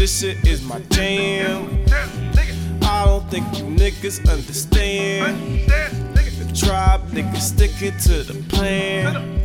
This shit is my jam. I don't think you niggas understand. The tribe niggas sticking to the plan.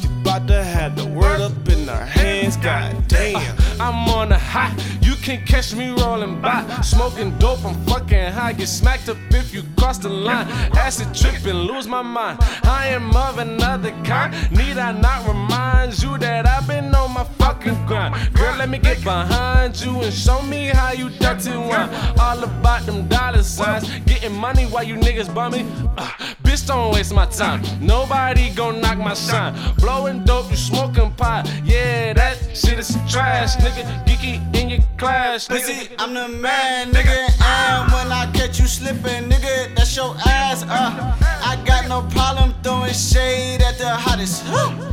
You About to have the word up in our hands, god damn. I'm on a high, you can catch me rolling by. Smoking dope, I'm fucking high. Get smacked up if you cross the line. Acid tripping, lose my mind. I am of another kind. Need I not remind you that I've been on my fucking grind? Girl, let me get behind you and show me how you dirty wine. All about them dollar signs. Getting money while you niggas bummy. Uh, bitch, don't waste my time. Nobody gon' knock my shine. Blowing dope, you smoking pot. Yeah, that shit is trash, nigga. Geeky in your class, nigga. Pussy, I'm the man, nigga. And when I catch you slipping, nigga, that's your ass. Uh, I got no problem throwing shade at the hottest. Huh.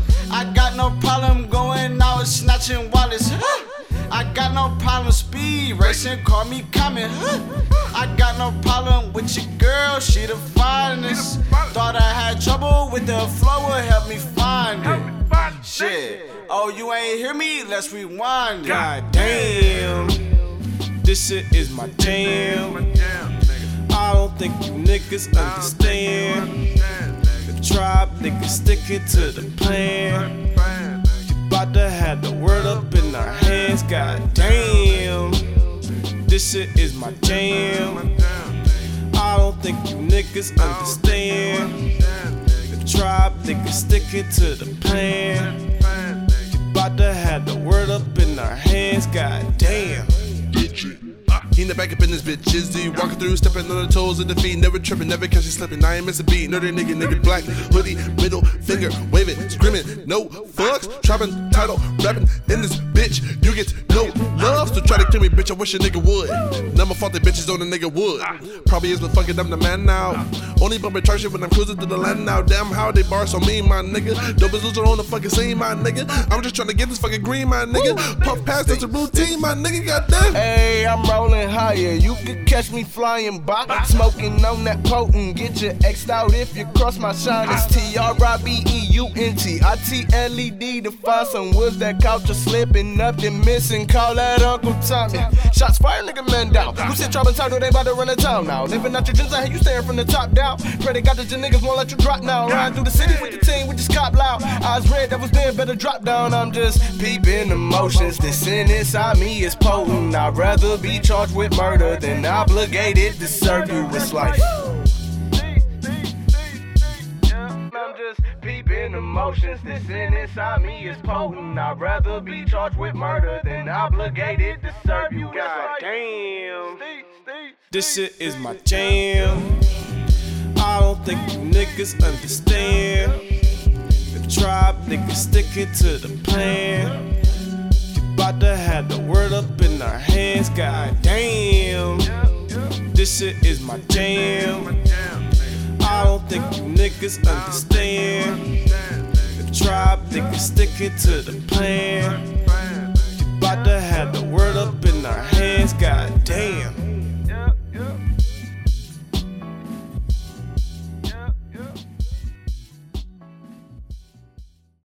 Got no problem speed racing, call me coming. I got no problem with your girl, she the finest. Thought I had trouble with the flow, will help me find it. Shit. Oh, you ain't hear me? Let's rewind. it. God damn. This shit is my jam. I don't think you niggas understand. The tribe niggas sticking to the plan. You About to have the word up in our hands, god damn. This shit is my jam. I don't think you niggas understand. The tribe niggas sticking to the plan. You About to have the word up in our hands, god the back up in this bitch, Jizzy walking through, stepping on the toes of the feet, never tripping, never catching slipping. I ain't miss a beat, nerdy nigga, nigga, black hoodie, middle finger, waving, screaming, no fucks, trapping, title, rapping in this bitch. You get no love, so try to kill me, bitch. I wish a nigga would. Never fought the bitches on a nigga would. Probably is, but fuck it, I'm the man now. Only bumping shit when I'm cruising to the land now. Damn, how they bar so mean, my nigga. Dope is losing on the fucking scene, my nigga. I'm just trying to get this fucking green, my nigga. Puff past, that's a routine, my nigga. Goddamn. Hey, I'm rolling higher. You can catch me flying by. Smoking on that potent. Get your X'd out if you cross my shine. It's T R I B E U N T I T L E D to find some woods that couch are slipping. Nothing missing. Call that Uncle Tommy. Shots fired, nigga, man down. Who said trouble title? They about to run the town now. Living out your dreams, I hear you staring from the top down. Pray to God that your niggas won't let you drop now. Riding through the city with the team, we just cop loud. Eyes red, that was there, better drop down. I'm just peeping emotions. The sin inside me is potent. I'd rather be charged with murder than obligated to serve you this life. I'm just peeping emotions. The sin inside me is potent. I'd rather be charged with murder than obligated to serve you. God damn. This shit is my jam. I don't think you niggas understand. The tribe niggas sticking to the plan. You About to have the word up in our hands, god damn. This shit is my jam. I don't think you niggas understand. The tribe niggas sticking to the plan. To the word